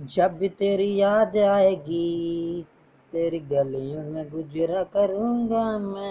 जब भी तेरी याद आएगी तेरी गलियों में गुजरा करूँगा मैं।